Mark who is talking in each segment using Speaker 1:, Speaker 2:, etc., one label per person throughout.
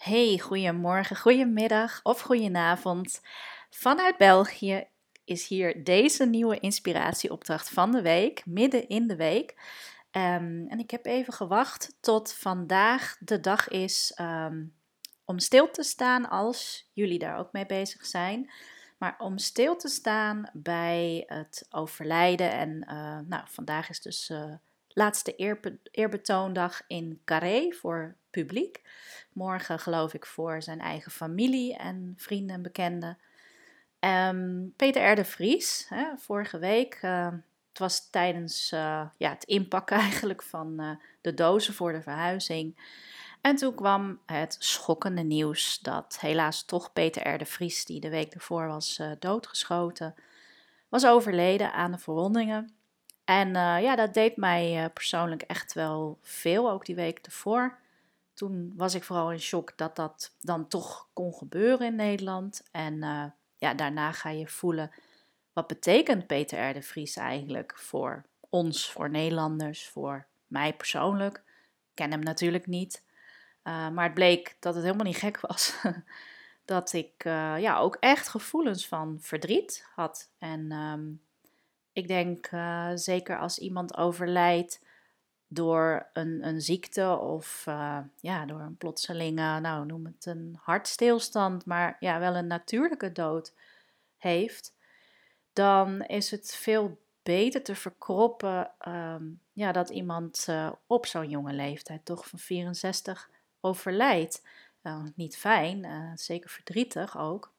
Speaker 1: Hey, goedemorgen, goedemiddag of goedenavond. Vanuit België is hier deze nieuwe inspiratieopdracht van de week, midden in de week. Ehm, en ik heb even gewacht tot vandaag de dag is um, om stil te staan als jullie daar ook mee bezig zijn. Maar om stil te staan bij het overlijden. En uh, nou, vandaag is dus uh, laatste eerbe eerbetoondag in Carré voor publiek. Morgen geloof ik voor zijn eigen familie en vrienden en bekenden. Um, Peter R. de Vries, hè, vorige week, uh, het was tijdens uh, ja, het inpakken eigenlijk van uh, de dozen voor de verhuizing. En toen kwam het schokkende nieuws dat helaas toch Peter R. de Vries, die de week ervoor was doodgeschoten, was overleden aan de verwondingen. En ja, dat deed mij persoonlijk echt wel veel, ook die week ervoor toen was ik vooral in shock dat dat dan toch kon gebeuren in Nederland. En uh, ja, daarna ga je voelen, wat betekent Peter R. de Vries eigenlijk voor ons, voor Nederlanders, voor mij persoonlijk. Ik ken hem natuurlijk niet. Maar het bleek dat het helemaal niet gek was. dat ik ja, ook echt gevoelens van verdriet had. En um, ik denk zeker als iemand overlijdt door een, een ziekte of uh, ja, door een plotselinge, nou noem het een hartstilstand, maar ja, wel een natuurlijke dood heeft, dan is het veel beter te verkroppen um, ja, dat iemand uh, op zo'n jonge leeftijd, toch van 64, overlijdt. Niet fijn, zeker verdrietig ook.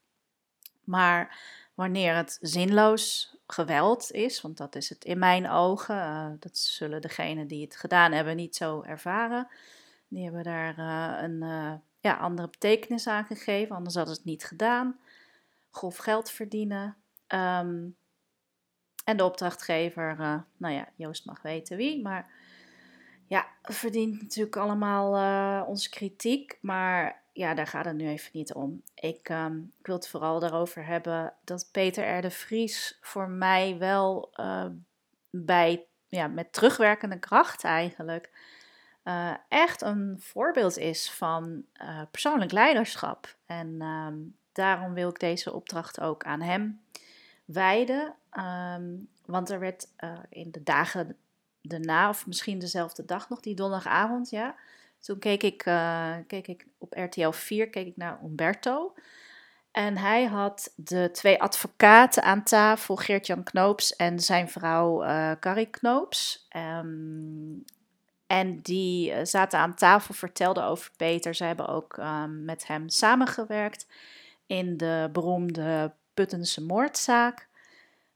Speaker 1: Maar wanneer het zinloos geweld is, want dat is het in mijn ogen. Uh, dat zullen degenen die het gedaan hebben niet zo ervaren. Die hebben daar uh, een uh, ja, andere betekenis aan gegeven, anders hadden ze het niet gedaan. Grof geld verdienen. Um, en de opdrachtgever, nou ja, Joost mag weten wie, maar ja, verdient natuurlijk allemaal onze kritiek. Maar ja, daar gaat het nu even niet om. Ik, um, ik wil het vooral daarover hebben dat Peter R. de Vries voor mij wel uh, bij, ja, met terugwerkende kracht eigenlijk uh, echt een voorbeeld is van uh, persoonlijk leiderschap. En um, daarom wil ik deze opdracht ook aan hem wijden. Um, want er werd in de dagen daarna, of misschien dezelfde dag nog, die donderdagavond, ja toen keek ik, uh, keek ik op RTL 4 keek ik naar Umberto. En hij had de twee advocaten aan tafel, Geert-Jan Knoops en zijn vrouw uh, Carrie Knoops. Um, en die eh, zaten aan tafel, vertelden over Peter. Ze hebben ook um, met hem samengewerkt in de beroemde Puttense moordzaak.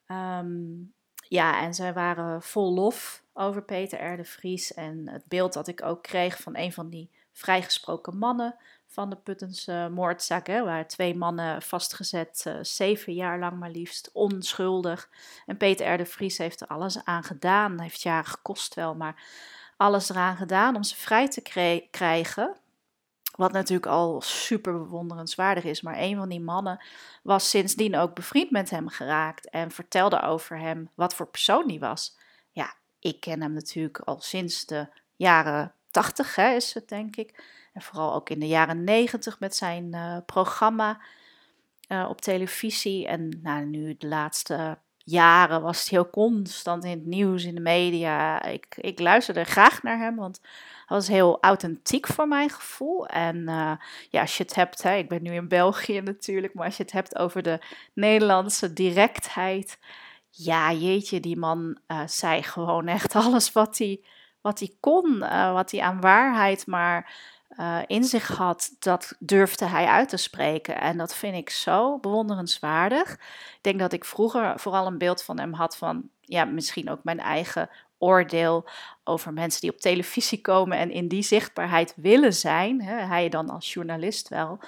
Speaker 1: Um, ja, en zij waren vol lof over Peter R. de Vries. En het beeld dat ik ook kreeg van een van die vrijgesproken mannen van de Puttense moordzaak. Hè, waar twee mannen vastgezet, uh, zeven jaar lang maar liefst, onschuldig. En Peter R. de Vries heeft er alles aan gedaan. Heeft jaren gekost wel, maar alles eraan gedaan om ze vrij te krijgen. Wat natuurlijk al super bewonderenswaardig is. Maar een van die mannen was sindsdien ook bevriend met hem geraakt. En vertelde over hem wat voor persoon die was. Ja, ik ken hem natuurlijk al sinds de jaren 80, hè, is het denk ik. En vooral ook in de jaren 90 met zijn uh, programma uh, op televisie. En nou, nu de laatste jaren was hij ook constant in het nieuws, in de media. Ik, ik luisterde graag naar hem, want hij was heel authentiek voor mijn gevoel. En uh, ja, als je het hebt, hè, ik ben nu in België natuurlijk, maar als je het hebt over de Nederlandse directheid. Ja, jeetje, die man uh, zei gewoon echt alles wat hij, wat hij kon, uh, wat hij aan waarheid maar uh, in zich had, dat durfde hij uit te spreken. En dat vind ik zo bewonderenswaardig. Ik denk dat ik vroeger vooral een beeld van hem had van, ja, misschien ook mijn eigen oordeel over mensen die op televisie komen en in die zichtbaarheid willen zijn. Hè, hij dan als journalist wel.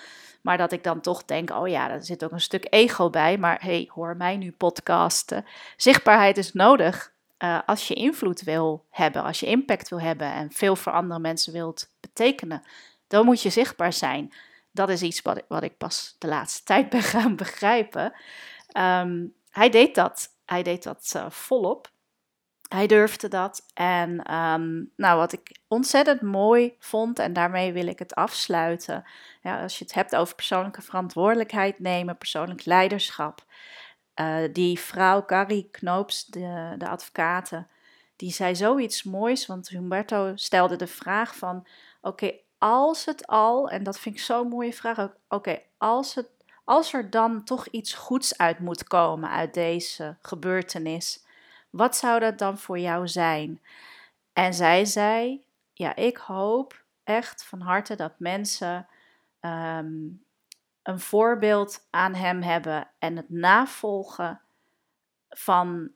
Speaker 1: Maar dat ik dan toch denk, oh ja, er zit ook een stuk ego bij. Maar hey, hoor mij nu podcasten. Zichtbaarheid is nodig uh, als je invloed wil hebben, als je impact wil hebben en veel voor andere mensen wilt betekenen, dan moet je zichtbaar zijn. Dat is iets wat ik, wat ik pas de laatste tijd ben gaan begrijpen. Um, hij deed dat. Hij deed dat uh, volop. Hij durfde dat. En ehm, nou, wat ik ontzettend mooi vond, en daarmee wil ik het afsluiten. Ja, als je het hebt over persoonlijke verantwoordelijkheid nemen, persoonlijk leiderschap. Uh, die vrouw Carrie Knoops, de, de advocate, die zei zoiets moois. Want Humberto stelde de vraag van, oké, als het al, en dat vind ik zo'n mooie vraag oké, als, het, als er dan toch iets goeds uit moet komen uit deze gebeurtenis wat zou dat dan voor jou zijn? En zij zei: Ja, ik hoop echt van harte dat mensen ehm, een voorbeeld aan hem hebben en het navolgen van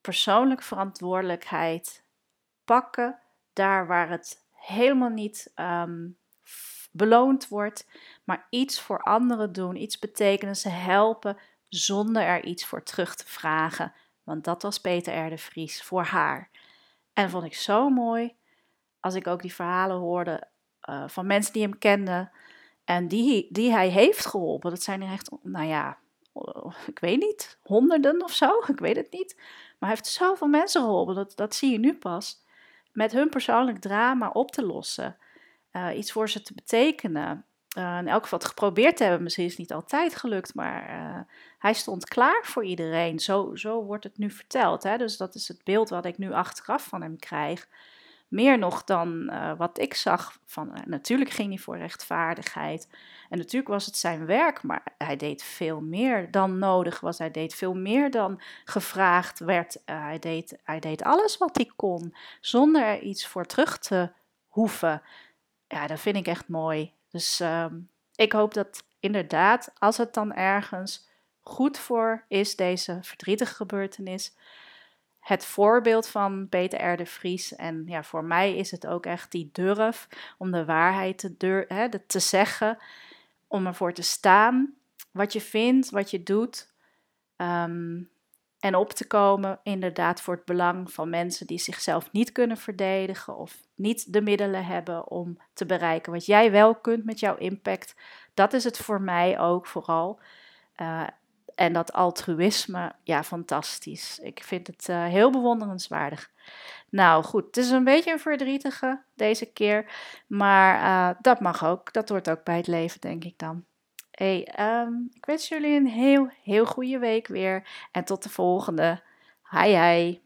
Speaker 1: persoonlijke verantwoordelijkheid pakken daar waar het helemaal niet um, beloond wordt, maar iets voor anderen doen, iets betekenen, ze helpen zonder er iets voor terug te vragen. Want dat was Peter R. Vries voor haar. En vond ik zo mooi als ik ook die verhalen hoorde uh, van mensen die hem kenden en die, die hij heeft geholpen. Dat zijn er echt, nou ja, oh, ik weet niet, honderden of zo, ik weet het niet. Maar hij heeft zoveel mensen geholpen, dat, dat zie je nu pas. Met hun persoonlijk drama op te lossen, uh, iets voor ze te betekenen uh, in elk geval geprobeerd te hebben. Misschien is het niet altijd gelukt, maar uh, hij stond klaar voor iedereen. Zo, zo wordt het nu verteld. Hè? Dus dat is het beeld wat ik nu achteraf van hem krijg. Meer nog dan uh, wat ik zag van, natuurlijk ging hij voor rechtvaardigheid. En natuurlijk was het zijn werk, maar hij deed veel meer dan nodig was. Hij deed veel meer dan gevraagd werd. hij, deed, hij deed alles wat hij kon, zonder er iets voor terug te hoeven. Ja, dat vind ik echt mooi. Dus ehm, ik hoop dat inderdaad, als het dan ergens goed voor is, deze verdrietige gebeurtenis, het voorbeeld van Peter R. de Vries. En ja, voor mij is het ook echt die durf om de waarheid te, dur hè, te zeggen, om ervoor te staan. Wat je vindt, wat je doet. Ehm, en op te komen inderdaad voor het belang van mensen die zichzelf niet kunnen verdedigen of niet de middelen hebben om te bereiken wat jij wel kunt met jouw impact. Dat is het voor mij ook vooral. Uh, en dat altruïsme, ja, fantastisch. Ik vind het uh, heel bewonderenswaardig. Nou goed, het is een beetje een verdrietige deze keer, maar uh, dat mag ook. Dat hoort ook bij het leven, denk ik dan. Hey, um, ik wens jullie een heel, heel goede week weer. En tot de volgende. Hi, hi.